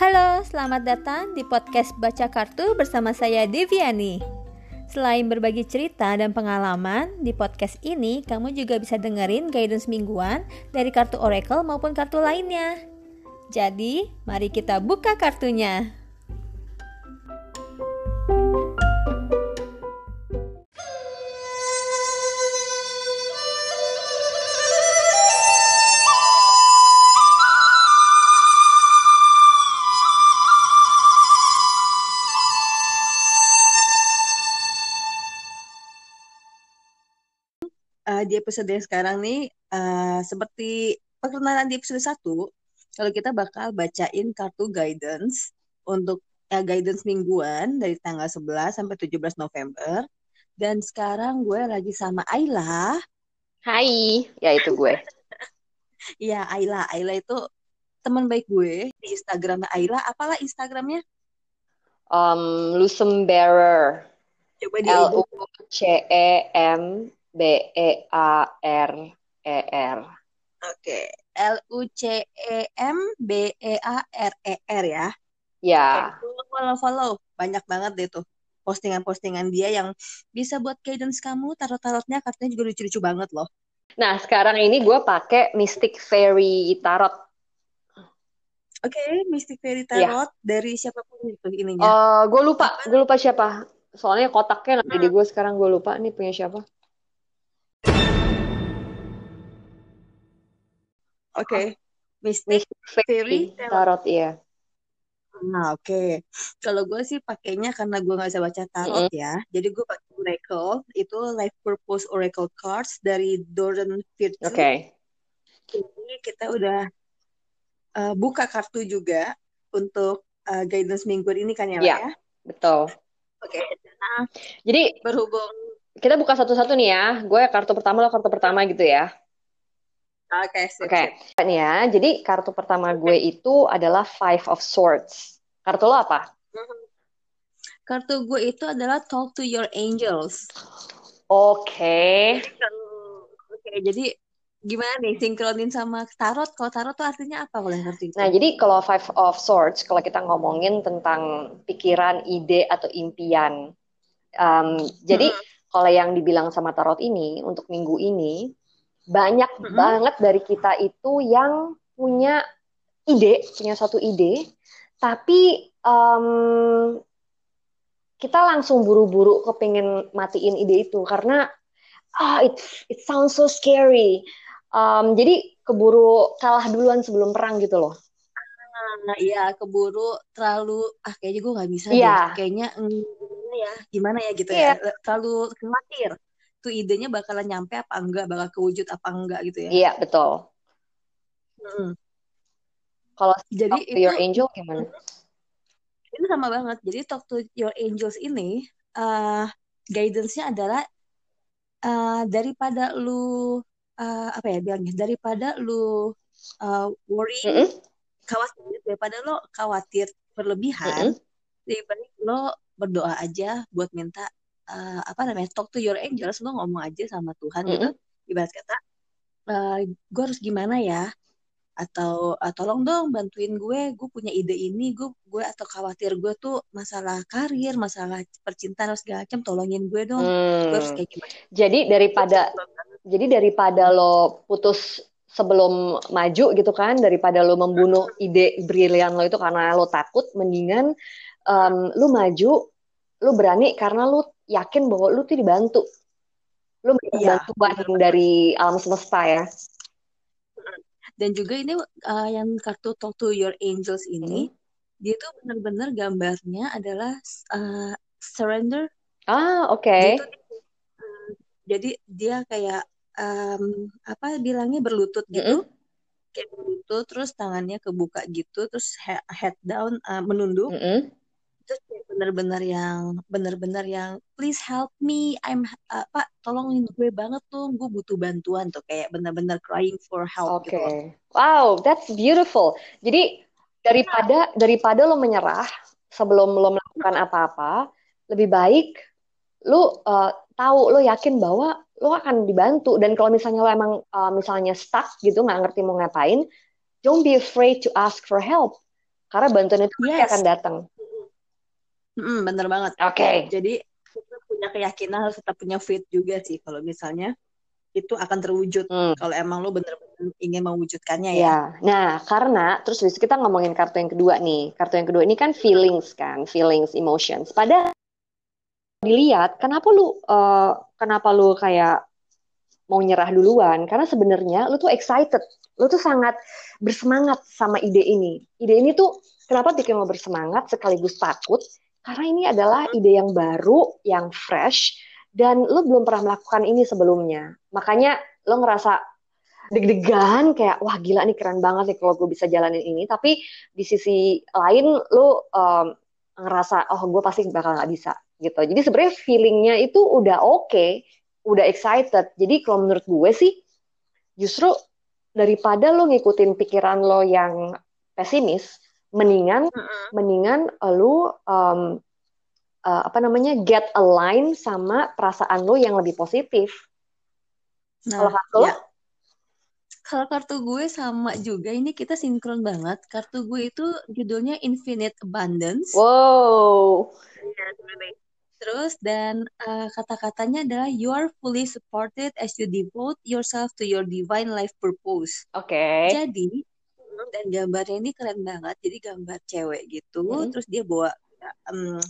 Halo, selamat datang di podcast Baca Kartu bersama saya Deviani. Selain berbagi cerita dan pengalaman, di podcast ini kamu juga bisa dengerin guidance mingguan dari kartu Oracle maupun kartu lainnya. Jadi, mari kita buka kartunya. Di episode yang sekarang nih uh, seperti perkenalan di episode 1 kalau kita bakal bacain kartu guidance untuk uh, guidance mingguan dari tanggal 11 sampai 17 November dan sekarang gue lagi sama Ayla Hai, ya itu gue. Iya, Ayla. Ayla itu teman baik gue di Instagramnya Ayla. Apalah Instagramnya? Um, Lusem Bearer. Coba di L U C E M B E A R E R. Oke, L U C E M B E A R E R ya. Ya. Follow follow banyak banget deh tuh postingan-postingan dia yang bisa buat guidance kamu tarot-tarotnya kartunya juga lucu-lucu banget loh. Nah, sekarang ini gue pakai Mystic Fairy Tarot. Oke, okay, Mystic Fairy Tarot ya. dari siapa pun itu ininya. Uh, gue lupa, gue lupa siapa. Soalnya kotaknya nanti hmm. di gue sekarang gue lupa nih punya siapa. Oke. Okay. Mystic, Fairy Tarot, iya. Nah, oke. Okay. Kalau gue sih pakainya karena gue nggak bisa baca tarot mm -hmm. ya. Jadi gue pakai Oracle. Itu Life Purpose Oracle Cards dari Doran Virtue. Oke. Okay. Jadi kita udah uh, buka kartu juga untuk uh, guidance minggu ini kan ya, yeah, ya? betul. Oke. Okay. Nah, jadi berhubung kita buka satu-satu nih ya. Gue kartu pertama lo kartu pertama gitu ya. Oke, okay, Oke. Okay. Nih ya, jadi kartu pertama gue itu adalah Five of Swords. Kartu lo apa? Kartu gue itu adalah Talk to Your Angels. Oke. Okay. Oke, okay, jadi gimana nih sinkronin sama tarot? Kalau tarot tuh artinya apa kalau yang ngerti? Nah, jadi kalau Five of Swords, kalau kita ngomongin tentang pikiran, ide atau impian, um, jadi hmm. kalau yang dibilang sama tarot ini untuk minggu ini banyak mm -hmm. banget dari kita itu yang punya ide, punya satu ide, tapi um, kita langsung buru-buru kepengen matiin ide itu karena ah it it sounds so scary. Um, jadi keburu kalah duluan sebelum perang gitu loh. Nah, iya keburu terlalu ah kayaknya gue nggak bisa yeah. deh. Kayaknya mm, ya gimana ya gitu yeah. ya. Terlalu khawatir tuh idenya bakalan nyampe apa enggak, bakal kewujud apa enggak gitu ya. Iya, betul. Hmm. Kalau jadi talk to itu, your angel gimana? Itu sama banget. Jadi talk to your angels ini uh, guidance-nya adalah uh, daripada lu uh, apa ya bilangnya daripada lu uh, worry mm -hmm. khawatir daripada lo khawatir berlebihan mm -hmm. baik lo berdoa aja buat minta uh, apa namanya talk to your angels lo ngomong aja sama Tuhan mm -hmm. gitu ibarat kata uh, eh, gue harus gimana ya atau uh, tolong dong bantuin gue gue punya ide ini gue gue atau khawatir gue tuh masalah karir masalah percintaan segala macam tolongin gue dong hmm. gue harus kayak gimana jadi daripada jadi daripada lo putus sebelum maju gitu kan daripada lo membunuh ide brilian lo itu karena lo takut mendingan um, lo maju lo berani karena lo yakin bahwa lu tuh dibantu. Lu ya, bantuan dari alam semesta ya. Dan juga ini uh, yang kartu Talk to Your Angels ini, hmm. dia tuh benar-benar gambarnya adalah uh, surrender. Ah, oke. Okay. uh, jadi dia kayak um, apa bilangnya berlutut gitu. Mm -hmm. Kayak berlutut terus tangannya kebuka gitu, terus head down uh, menunduk. Mm -hmm itu bener-bener yang bener-bener yang please help me I'm uh, pak tolongin gue banget tuh gue butuh bantuan tuh kayak bener-bener crying for help okay. gitu wow that's beautiful jadi daripada daripada lo menyerah sebelum lo melakukan apa-apa lebih baik lo uh, tahu lo yakin bahwa lo akan dibantu dan kalau misalnya lo emang uh, misalnya stuck gitu nggak ngerti mau ngapain don't be afraid to ask for help Karena bantuan itu yes. akan datang. Hmm, bener banget. Oke. Okay. Jadi kita punya keyakinan harus tetap punya faith juga sih kalau misalnya itu akan terwujud hmm. kalau emang lo bener-bener ingin mewujudkannya ya. ya. Nah, karena terus kita ngomongin kartu yang kedua nih. Kartu yang kedua ini kan feelings kan, feelings, emotions. Pada dilihat, kenapa lu uh, kenapa lu kayak mau nyerah duluan? Karena sebenarnya lu tuh excited, lu tuh sangat bersemangat sama ide ini. Ide ini tuh kenapa bikin lo bersemangat sekaligus takut? Karena ini adalah ide yang baru, yang fresh, dan lo belum pernah melakukan ini sebelumnya. Makanya lo ngerasa deg-degan kayak wah gila nih keren banget nih kalau gue bisa jalanin ini. Tapi di sisi lain lo um, ngerasa oh gue pasti bakal nggak bisa gitu. Jadi sebenarnya feelingnya itu udah oke, okay, udah excited. Jadi kalau menurut gue sih justru daripada lo ngikutin pikiran lo yang pesimis, mendingan mm -hmm. mendingan lo um, uh, apa namanya get align sama perasaan lo yang lebih positif. Nah, kalau kartu ya. Kalau kartu gue sama juga, ini kita sinkron banget. Kartu gue itu judulnya Infinite Abundance. Wow. Ya, Terus dan uh, kata-katanya adalah you are fully supported as you devote yourself to your divine life purpose. Oke. Okay. Jadi dan gambarnya ini keren banget. Jadi gambar cewek gitu, hmm. terus dia bawa um,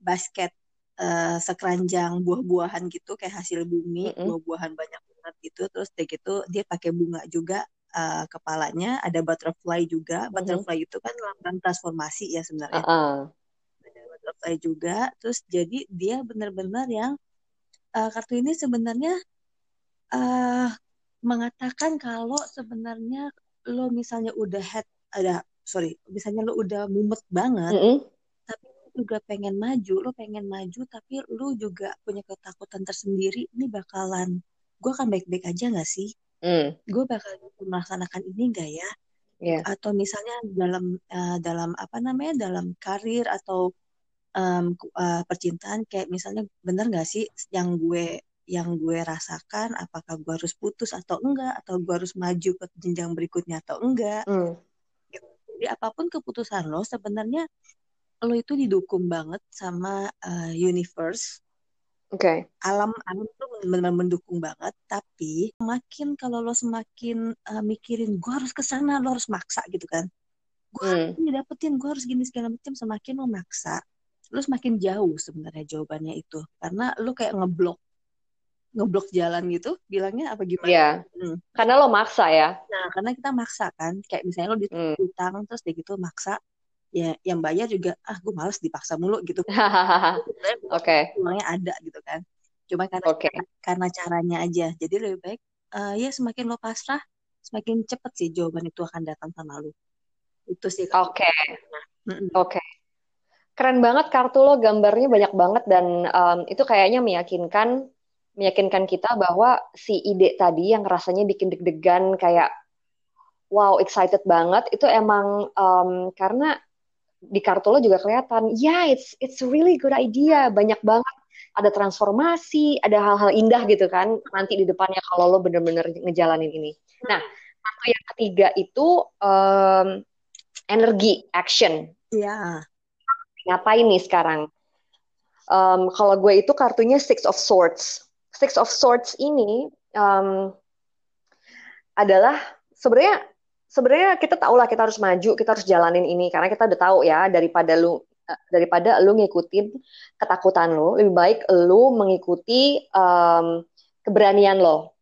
basket uh, sekeranjang buah-buahan gitu kayak hasil bumi, mm -hmm. buah-buahan banyak banget gitu. Terus dia gitu dia pakai bunga juga uh, kepalanya, ada butterfly juga. Mm -hmm. Butterfly itu kan lambang transformasi ya sebenarnya. Uh -uh. Ada butterfly juga. Terus jadi dia benar-benar yang uh, kartu ini sebenarnya uh, mengatakan kalau sebenarnya lo misalnya udah head ada sorry misalnya lo udah mumet banget mm -hmm juga pengen maju, lo pengen maju tapi lo juga punya ketakutan tersendiri, ini bakalan gue akan baik-baik aja gak sih? Mm. Gue bakal melaksanakan ini gak ya? Yeah. Atau misalnya dalam uh, dalam apa namanya dalam karir atau um, uh, percintaan kayak misalnya bener gak sih yang gue yang gue rasakan apakah gue harus putus atau enggak atau gue harus maju ke jenjang berikutnya atau enggak mm. jadi apa pun keputusan lo sebenarnya lo itu didukung banget sama uh, universe. Oke. Okay. Alam alam tuh benar-benar mendukung banget, tapi makin kalau lo semakin uh, mikirin gue harus ke sana, lo harus maksa gitu kan. Gue hmm. harus dapetin, gue harus gini segala macam, semakin lo maksa, lo semakin jauh sebenarnya jawabannya itu. Karena lo kayak ngeblok ngeblok jalan gitu bilangnya apa gimana? Iya. Hmm. Karena lo maksa ya. Nah, karena kita maksa kan, kayak misalnya lo ditutang hmm. terus dia gitu maksa, ya yang bayar juga ah gue males dipaksa mulu gitu oke okay. ada gitu kan cuma karena okay. karena caranya aja jadi lebih baik uh, ya semakin lo pasrah semakin cepet sih jawaban itu akan datang sama lo itu sih oke okay. oke okay. keren banget kartu lo gambarnya banyak banget dan um, itu kayaknya meyakinkan meyakinkan kita bahwa si ide tadi yang rasanya bikin deg-degan kayak wow excited banget itu emang um, karena di kartu lo juga kelihatan, ya yeah, it's it's really good idea, banyak banget ada transformasi, ada hal-hal indah gitu kan nanti di depannya kalau lo bener-bener ngejalanin ini. Nah, kartu yang ketiga itu um, energi, action. Iya. Yeah. Ngapain nih sekarang? Um, kalau gue itu kartunya Six of Swords. Six of Swords ini um, adalah sebenarnya sebenarnya kita tahu lah kita harus maju, kita harus jalanin ini karena kita udah tahu ya daripada lu eh, daripada lu ngikutin ketakutan lu, lebih baik lu mengikuti um, keberanian lo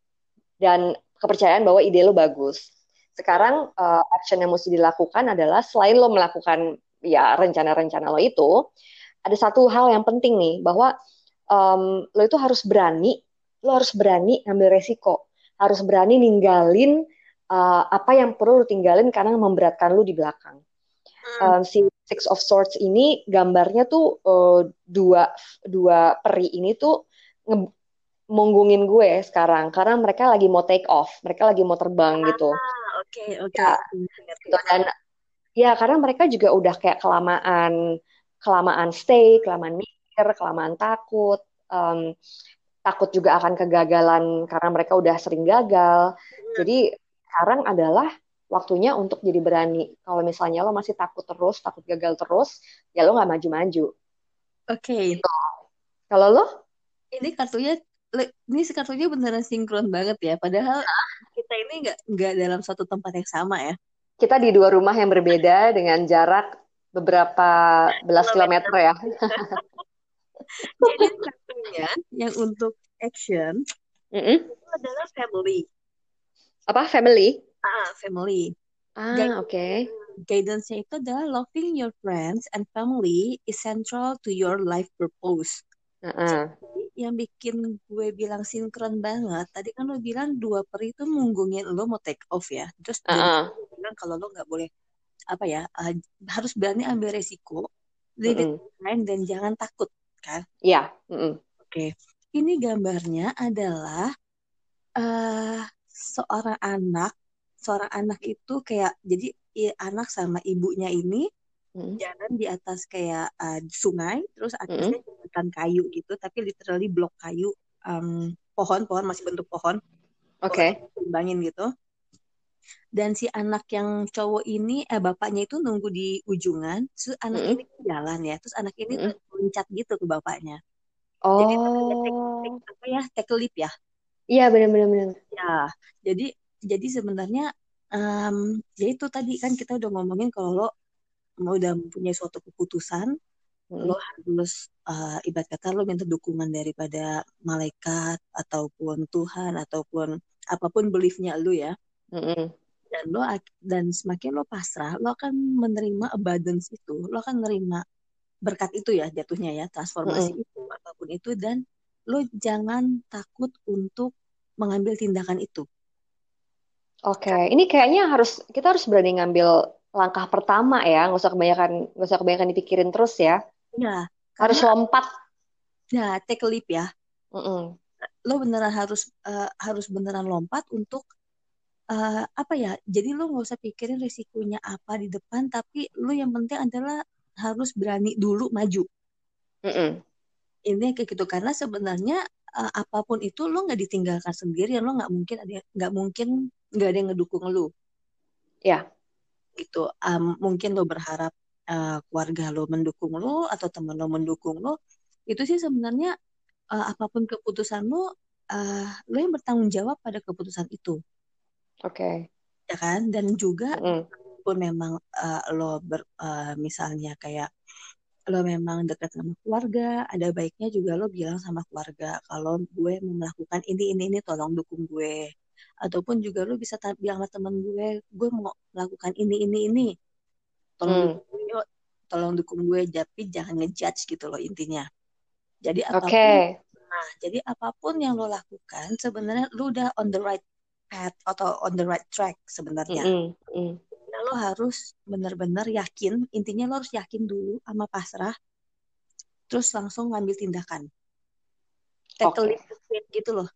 dan kepercayaan bahwa ide lo bagus. Sekarang uh, action yang mesti dilakukan adalah selain lo melakukan ya rencana-rencana lo itu, ada satu hal yang penting nih bahwa um, lo itu harus berani, lo harus berani ngambil resiko, harus berani ninggalin uh, apa yang perlu lu tinggalin karena memberatkan lu di belakang. Hmm. Uh, si Six of Swords ini gambarnya tuh uh, dua dua peri ini tuh nge munggungin gue sekarang karena mereka lagi mau take off, mereka lagi mau terbang gitu. ah, gitu. Oke, okay, oke. Okay. Ya, gitu. Dan ya karena mereka juga udah kayak kelamaan kelamaan stay, kelamaan mikir, kelamaan takut. Um, takut juga akan kegagalan karena mereka udah sering gagal. Jadi sekarang adalah waktunya untuk jadi berani. Kalau misalnya lo masih takut terus, takut gagal terus, ya lo nggak maju-maju. Oke. Okay. Gitu. Kalau lo? Ini kartunya, ini kartunya beneran sinkron banget ya. Padahal kita ini nggak nggak dalam satu tempat yang sama ya. Kita di dua rumah yang berbeda dengan jarak beberapa belas kilometer ya. Jadi kartunya yang untuk action mm -hmm. itu adalah family. Apa family? Ah, family. Ah, oke. Okay. Guidance-nya itu adalah loving your friends and family is central to your life purpose. Uh -uh. Jadi, yang bikin gue bilang sinkron banget, tadi kan lo bilang dua peri itu munggungin lo mau take off ya. Terus uh -uh. bilang kalau lo nggak boleh apa ya uh, harus berani ambil resiko, leave -uh. dan jangan takut kan? Iya. Uh -uh. Oke, okay. ini gambarnya adalah uh, seorang anak seorang anak itu kayak jadi anak sama ibunya ini hmm. jalan di atas kayak uh, sungai terus atasnya hmm. jembatan kayu gitu tapi literally blok kayu um, pohon pohon masih bentuk pohon oke okay. timbangin gitu dan si anak yang cowok ini eh bapaknya itu nunggu di ujungan terus anak hmm. ini jalan ya terus anak ini hmm. loncat gitu ke bapaknya oh jadi apa ya take lip ya iya benar-benar ya jadi jadi sebenarnya um, ya itu tadi kan kita udah ngomongin kalau lo mau udah mempunyai suatu keputusan hmm. lo harus uh, ibarat kata lo minta dukungan daripada malaikat ataupun Tuhan ataupun apa pun beliefnya lo ya hmm. dan lo dan semakin lo pasrah lo akan menerima abundance itu lo akan menerima berkat itu ya jatuhnya ya transformasi hmm. itu apa pun itu dan lo jangan takut untuk mengambil tindakan itu Oke, okay. ini kayaknya harus kita harus berani ngambil langkah pertama ya, nggak usah kebanyakan nggak usah kebanyakan dipikirin terus ya. Ya. Harus lompat. Ya, take a leap ya. Mm -mm. Lo beneran harus uh, harus beneran lompat untuk uh, apa ya? Jadi lo nggak usah pikirin risikonya apa di depan, tapi lo yang penting adalah harus berani dulu maju. Mm -mm. Ini kayak gitu karena sebenarnya uh, apa pun itu lo nggak ditinggalkan sendiri, lo nggak mungkin ada nggak mungkin nggak ada yang ngedukung lu ya itu um, mungkin lo berharap uh, keluarga lo mendukung lo atau teman lo mendukung lo itu sih sebenarnya uh, apa pun keputusan lo uh, lo yang bertanggung jawab pada keputusan itu oke okay. ya kan dan juga mm. pun memang uh, lo ber, uh, misalnya kayak lo memang dekat sama keluarga, ada baiknya juga lo bilang sama keluarga kalau gue mau melakukan ini ini ini tolong dukung gue ataupun juga lu bisa bilang sama temen gue gue mau melakukan ini ini ini tolong hmm. dukung gue, tolong dukung gue tapi jangan ngejudge gitu loh intinya jadi apa pun okay. nah jadi apa pun yang lo lakukan sebenarnya lu udah on the right path atau on the right track sebenarnya mm -hmm. nah, lo harus benar-benar yakin intinya lo harus yakin dulu sama pasrah terus langsung ngambil tindakan tackle okay. gitu loh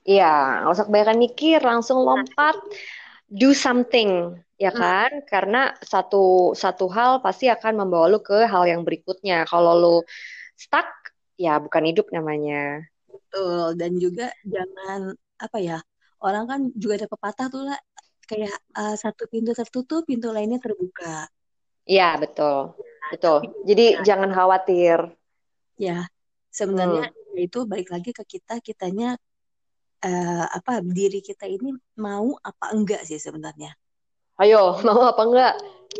Iya, nggak usah kebanyakan mikir, langsung lompat, do something, ya hmm. kan? Hmm. Karena satu satu hal pasti akan membawa lu ke hal yang berikutnya. Kalau lu stuck, ya bukan hidup namanya. Betul, dan juga jangan apa ya? Orang kan juga ada pepatah tuh lah, kayak uh, satu pintu tertutup, pintu lainnya terbuka. Iya, betul. Betul. Jadi ya. jangan khawatir. Ya, sebenarnya hmm. itu balik lagi ke kita, kitanya uh, apa diri kita ini mau apa enggak sih sebenarnya ayo mau apa enggak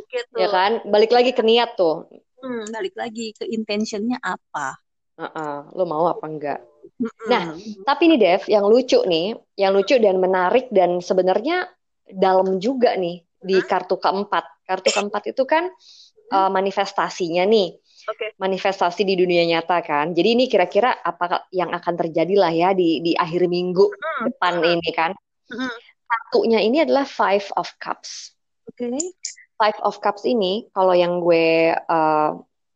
gitu. ya kan balik lagi ke niat tuh hmm, balik lagi ke intentionnya apa uh -uh, lo mau apa enggak Nah, tapi nih Dev, yang lucu nih, yang lucu dan menarik dan sebenarnya dalam juga nih di kartu keempat. Kartu keempat itu kan uh, manifestasinya nih okay. manifestasi di dunia nyata kan. Jadi ini kira-kira apa yang akan terjadi lah ya di di akhir minggu depan ini kan. Satunya ini adalah Five of Cups. Oke. Okay. Five of Cups ini kalau yang gue uh,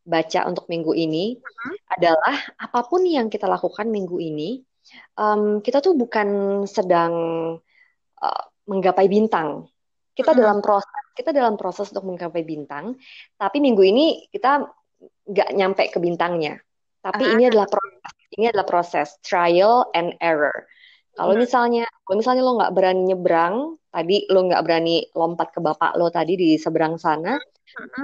baca untuk minggu ini hmm. adalah apa pun yang kita lakukan minggu ini, um, kita tuh bukan sedang uh, menggapai bintang. Kita hmm. dalam proses kita dalam proses untuk menggapai bintang, tapi minggu ini kita nggak nyampe ke bintangnya. Tapi uh-huh. ini adalah proses. Ini adalah proses trial and error. Kalau misalnya, kalau misalnya lo nggak berani nyebrang, tadi lo nggak berani lompat ke bapak lo tadi di seberang sana,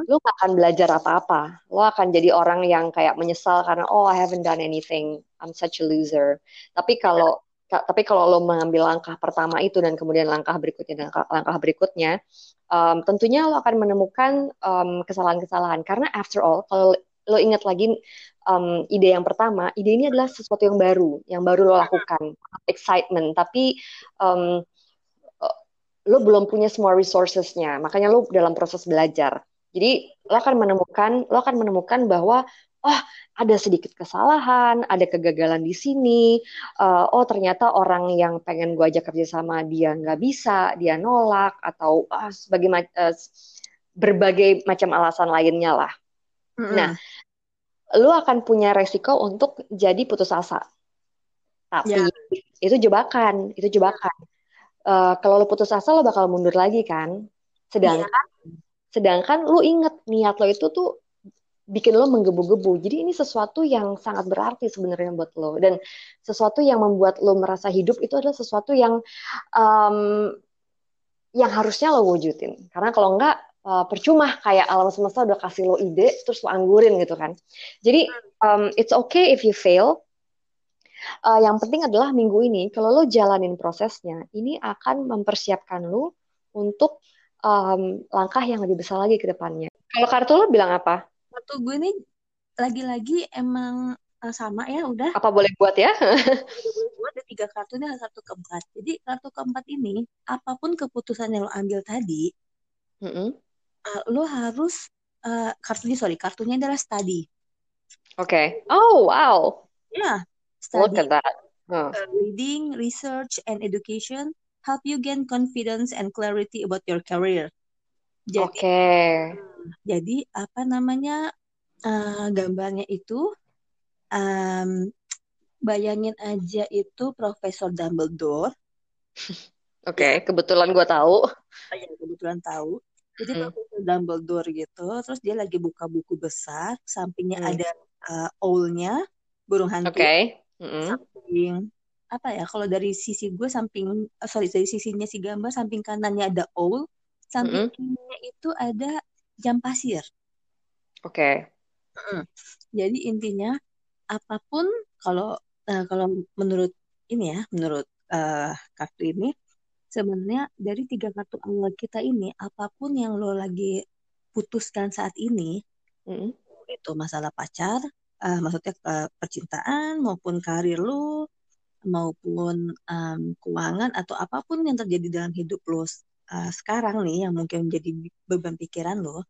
lo gak akan belajar apa-apa. Lo akan jadi orang yang kayak menyesal karena oh I haven't done anything, I'm such a loser. Tapi kalau tapi kalau lo mengambil langkah pertama itu dan kemudian langkah berikutnya dan langkah, langkah berikutnya, um, tentunya lo akan menemukan kesalahan kesalahan-kesalahan. Karena after all, kalau lo ingat lagi um, ide yang pertama, ide ini adalah sesuatu yang baru, yang baru lo lakukan, excitement. Tapi um, lo belum punya semua resourcesnya, makanya lo dalam proses belajar. Jadi lo akan menemukan, lo akan menemukan bahwa oh ada sedikit kesalahan, ada kegagalan di sini. Uh, oh ternyata orang yang pengen gue ajak kerja sama dia nggak bisa, dia nolak atau uh, sebagai uh, berbagai macam alasan lainnya lah. Mm-hmm. Nah, lo akan punya resiko untuk jadi putus asa. Tapi yeah. itu jebakan, itu jebakan. Uh, kalau lo putus asa lo bakal mundur lagi kan. Sedangkan yeah. sedangkan lo inget niat lo itu tuh bikin lo menggebu-gebu. Jadi ini sesuatu yang sangat berarti sebenarnya buat lo dan sesuatu yang membuat lo merasa hidup itu adalah sesuatu yang um, yang harusnya lo wujudin. Karena kalau enggak uh, percuma kayak alam semesta udah kasih lo ide terus lo anggurin gitu kan. Jadi um, it's okay if you fail. Uh, yang penting adalah minggu ini kalau lo jalanin prosesnya, ini akan mempersiapkan lo untuk um, langkah yang lebih besar lagi ke depannya. Kalau kartu lo bilang apa? Kartu gue ini lagi-lagi emang uh, sama ya udah. Apa boleh buat ya? buat ada tiga kartu ini ada kartu keempat. Jadi kartu keempat ini apa pun keputusan yang lo ambil tadi, mm -hmm uh, lo harus uh, kartunya sorry kartunya adalah study. Oke. Okay. Oh wow. Ya. Yeah, study. Look at that. Uh, reading, research, and education help you gain confidence and clarity about your career. Jadi, okay. jadi apa namanya uh, gambarnya itu um, bayangin aja itu Profesor Dumbledore. Oke, okay, kebetulan gue tahu. Oh, ya, kebetulan tahu. Jadi hmm. Profesor Dumbledore gitu, terus dia lagi buka buku besar, sampingnya hmm. ada uh, owlnya, burung hantu. Oke. Okay. Mm-hmm. Samping apa ya? Kalau dari sisi gue samping, uh, sorry dari sisinya si gambar, samping kanannya ada owl, samping mm-hmm. kirinya itu ada jam pasir. Oke. Okay. Mm. Jadi intinya apa pun kalau uh, kalau menurut ini ya, menurut uh, kartu ini sebenarnya dari tiga kartu awal kita ini apa pun yang lo lagi putuskan saat ini mm. itu masalah pacar uh, maksudnya uh, percintaan maupun karir lo maupun um, keuangan atau apa pun yang terjadi dalam hidup lo uh, sekarang nih yang mungkin menjadi beban pikiran lo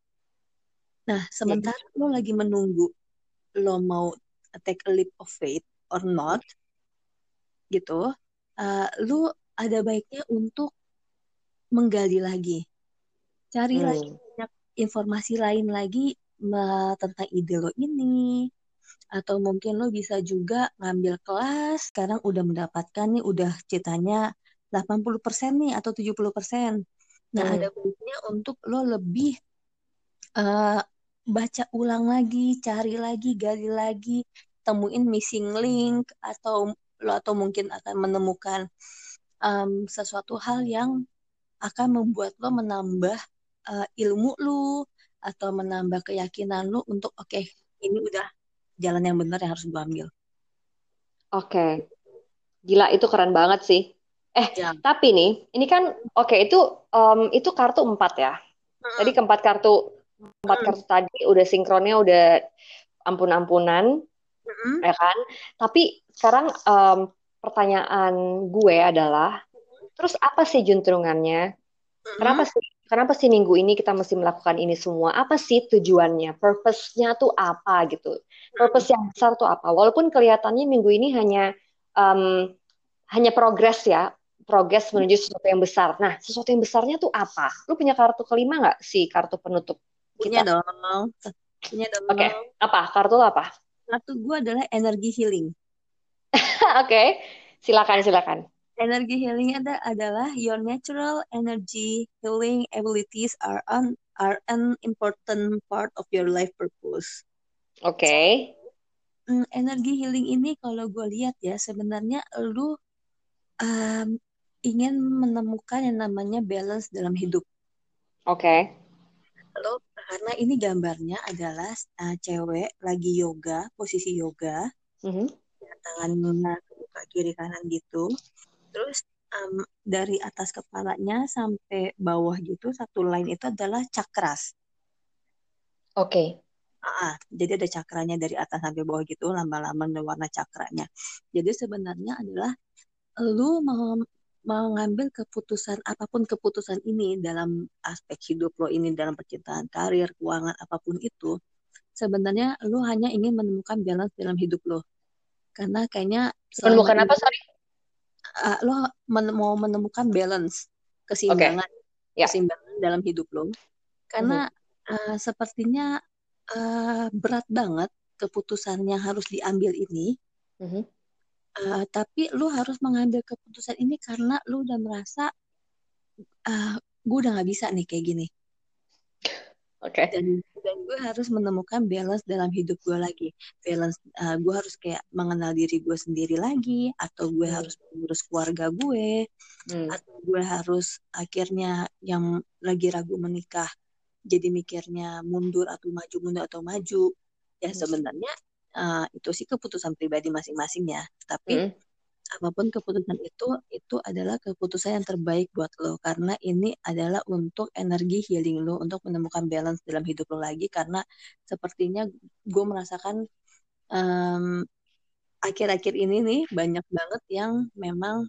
nah sementara mm. lo lagi menunggu lo mau take a leap of faith or not gitu uh, lo ada baiknya untuk menggali lagi, cari hmm. lagi banyak informasi lain lagi tentang ide lo ini, atau mungkin lo bisa juga ngambil kelas, sekarang udah mendapatkan nih, udah ceritanya 80% nih atau 70%. Nah, hmm. ada baiknya untuk lo lebih uh, baca ulang lagi, cari lagi, gali lagi, temuin missing link atau lo atau mungkin akan menemukan um, sesuatu hal yang akan membuat lo menambah uh, ilmu lo atau menambah keyakinan lo untuk oke okay, ini udah jalan yang benar yang harus gue ambil. Oke, okay. gila itu keren banget sih. Eh ya. tapi nih ini kan oke okay, itu um, itu kartu empat ya. Hmm. Tadi keempat kartu empat hmm. kartu tadi udah sinkronnya udah ampun-ampunan, hmm. ya kan? Tapi sekarang um, pertanyaan gue adalah, terus apa sih juntrungannya? Kenapa sih kenapa sih minggu ini kita mesti melakukan ini semua? Apa sih tujuannya? Purpose-nya tuh apa gitu? Purpose yang besar tuh apa? Walaupun kelihatannya minggu ini hanya um, hanya progres ya, progres menuju sesuatu yang besar. Nah, sesuatu yang besarnya tuh apa? Lu punya kartu kelima nggak sih kartu penutup? Punya kita? dong. Punya dong. Oke, okay. apa? Kartu lo apa? Kartu gue adalah energi healing. Oke, okay. silakan silakan. Energi healing ada adalah your natural energy healing abilities are an are an important part of your life purpose. Oke. Okay. So, mm, energi healing ini kalau gue lihat ya sebenarnya lu um, ingin menemukan yang namanya balance dalam hidup. Oke. Okay. Lalu karena ini gambarnya adalah uh, cewek lagi yoga, posisi yoga, mm-hmm. tangan Nuna buka kiri kanan gitu. Terus um, dari atas kepalanya sampai bawah gitu satu line itu adalah cakras. Oke. Okay. Ah, jadi ada cakranya dari atas sampai bawah gitu, lama-lama warna cakranya. Jadi sebenarnya adalah lu mau mengambil keputusan apa pun keputusan ini dalam aspek hidup lo ini dalam percintaan karir keuangan apa pun itu sebenarnya lo hanya ingin menemukan balance dalam hidup lo karena kayaknya menemukan apa sorry uh, lo men mau menemukan balance keseimbangan okay. yeah. keseimbangan dalam hidup lo karena mm -hmm. uh, sepertinya uh, berat banget keputusannya harus diambil ini mm -hmm uh, tapi lu harus mengambil keputusan ini karena lu udah merasa uh, eh, gue udah nggak bisa nih kayak gini Oke. Okay. Dan dan gue harus menemukan balance dalam hidup gue lagi. Balance, uh, gue harus kayak mengenal diri gue sendiri lagi, atau gue hmm. harus mengurus keluarga gue, hmm. atau gue harus akhirnya yang lagi ragu menikah, jadi mikirnya mundur atau maju mundur atau maju. Ya hmm. sebenarnya uh, itu sih keputusan pribadi masing-masing ya tapi hmm. Apa pun keputusan itu itu adalah keputusan yang terbaik buat lo karena ini adalah untuk energi healing lo untuk menemukan balance dalam hidup lo lagi karena sepertinya gue merasakan um, akhir-akhir ini nih banyak banget yang memang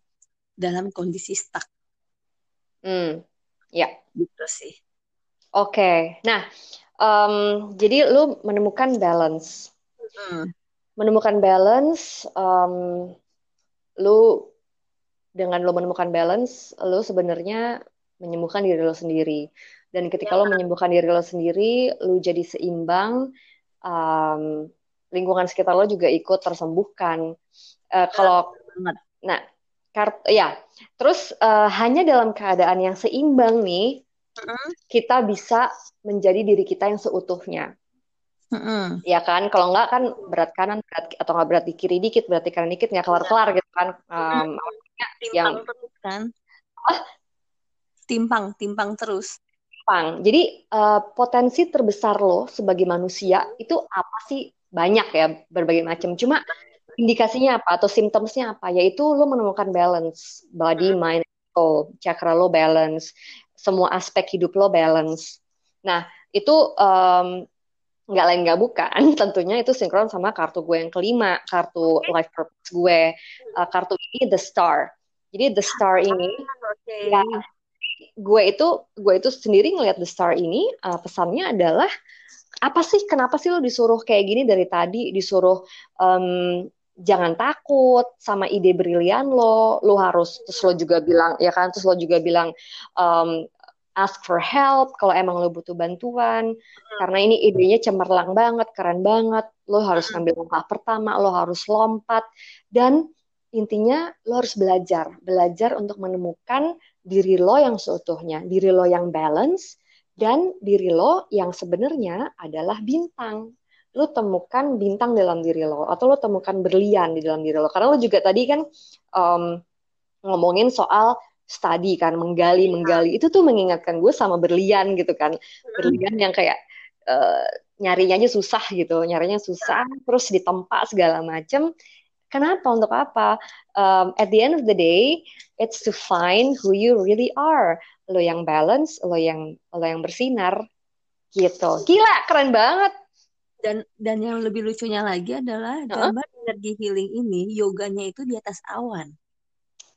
dalam kondisi stuck. Hmm, ya. Gitu sih. Oke, okay. nah, um, jadi lu menemukan balance hmm. menemukan balance um, lu dengan lo menemukan balance lo sebenarnya menyembuhkan diri lo sendiri. Dan ketika ya. lo menyembuhkan diri lo sendiri lo jadi seimbang um, lingkungan sekitar lo juga ikut tersembuhkan. Uh, kalau nah kart ya terus uh, hanya dalam keadaan yang seimbang nih uh kita bisa menjadi diri kita yang seutuhnya Mm-hmm. Ya kan, kalau enggak kan berat kanan berat atau nggak berat di kiri dikit, berarti kanan dikit nggak kelar-kelar gitu kan. Um, timpang yang terus kan? Ah, timpang, timpang terus. Timpang. Jadi uh, potensi terbesar lo sebagai manusia itu apa sih? Banyak ya, berbagai macam. Cuma indikasinya apa atau simptomsnya apa? Yaitu lo menemukan balance, body, mind, soul, chakra lo balance, semua aspek hidup lo balance. Nah, itu um, nggak lain nggak bukan. Tentunya itu sinkron sama kartu gue yang kelima kartu life purpose gue. Uh, kartu ini the star. Jadi the star ini okay. ya gue itu gue itu sendiri ngelihat the star ini uh, pesannya adalah apa sih kenapa sih lo disuruh kayak gini dari tadi? Disuruh um, jangan takut sama ide brilian lo. Lo harus terus lo juga bilang ya kan? Terus lo juga bilang um, ask for help kalau emang lo butuh bantuan. Hmm. karena ini idenya cemerlang banget keren banget. Lo harus hmm. ngambil langkah pertama lo harus lompat. Dan intinya lo harus belajar. Belajar untuk menemukan diri lo yang seutuhnya diri lo yang balance dan diri lo yang sebenarnya adalah bintang. Lo temukan bintang dalam diri lo atau lo temukan berlian di dalam diri lo. Karena lo juga tadi kan um, ngomongin soal study kan menggali iya. menggali. Itu tuh mengingatkan gue sama berlian gitu kan. Hmm. berlian yang kayak uh, nyarinya aja susah gitu. Nyarinya susah terus ditempa segala macem. Kenapa? Untuk apa? Um, at the end of the day it's to find who you really are. Lo yang balance lo yang lo yang bersinar gitu. Gila keren banget. Dan dan yang lebih lucunya lagi adalah gambar uh -huh. energi healing ini yoganya itu di atas awan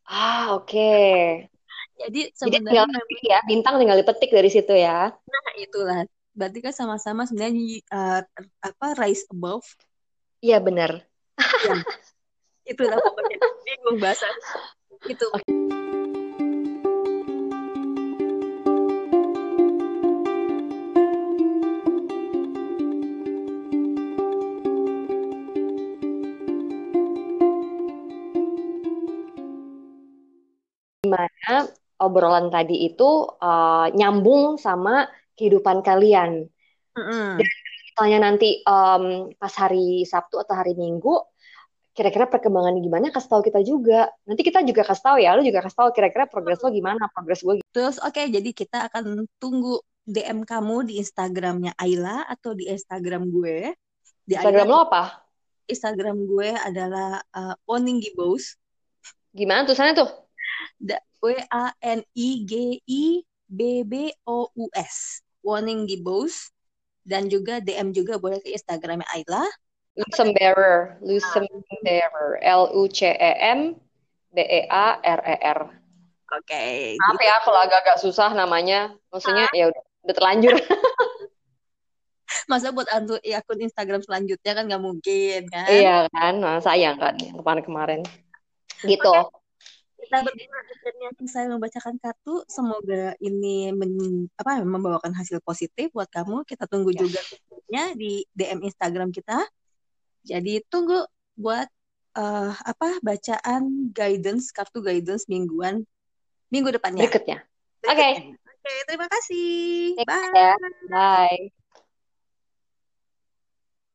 Ah, oke. Okay. Jadi sebenarnya Jadi ya, bintang tinggal dipetik dari situ ya. Nah, itulah. Berarti kan sama-sama sebenarnya uh, apa rise above. Iya, benar. Ya. Itulah pokoknya bingung bahasa. Itu. Okay. Obrolan tadi itu uh, nyambung sama kehidupan kalian. Mm-hmm. Dan misalnya nanti um, pas hari Sabtu atau hari Minggu kira-kira perkembangannya gimana kasih tahu kita juga. Nanti kita juga kasih tahu ya lu juga kasih tahu kira-kira progres lo gimana progres gue terus oke okay, jadi kita akan tunggu DM kamu di Instagramnya Ayla atau di Instagram gue. Di Instagram Ayla, lo apa? Instagram gue adalah uh, Oning Gibos gimana tulisannya tuh W A N I G I B B O U S Warning Gibos dan juga DM juga boleh ke Instagramnya Ayla Lucem Bearer, Lucem Bearer, L U C E M B E A R E R. Oke. Okay, Maaf gitu. ya kalau agak-agak susah namanya. Maksudnya ya udah, udah terlanjur. Masa buat antu ya, akun Instagram selanjutnya kan nggak mungkin kan? Iya kan, nah, sayang kan kemarin-kemarin. Gitu. Okay kita berdua akhirnya saya membacakan kartu semoga ini men, apa membawakan hasil positif buat kamu kita tunggu ya. juga di DM Instagram kita jadi tunggu buat uh, apa bacaan guidance kartu guidance mingguan minggu depannya. Berikutnya. Oke. Okay. Oke, okay, terima kasih. Bye. Bye.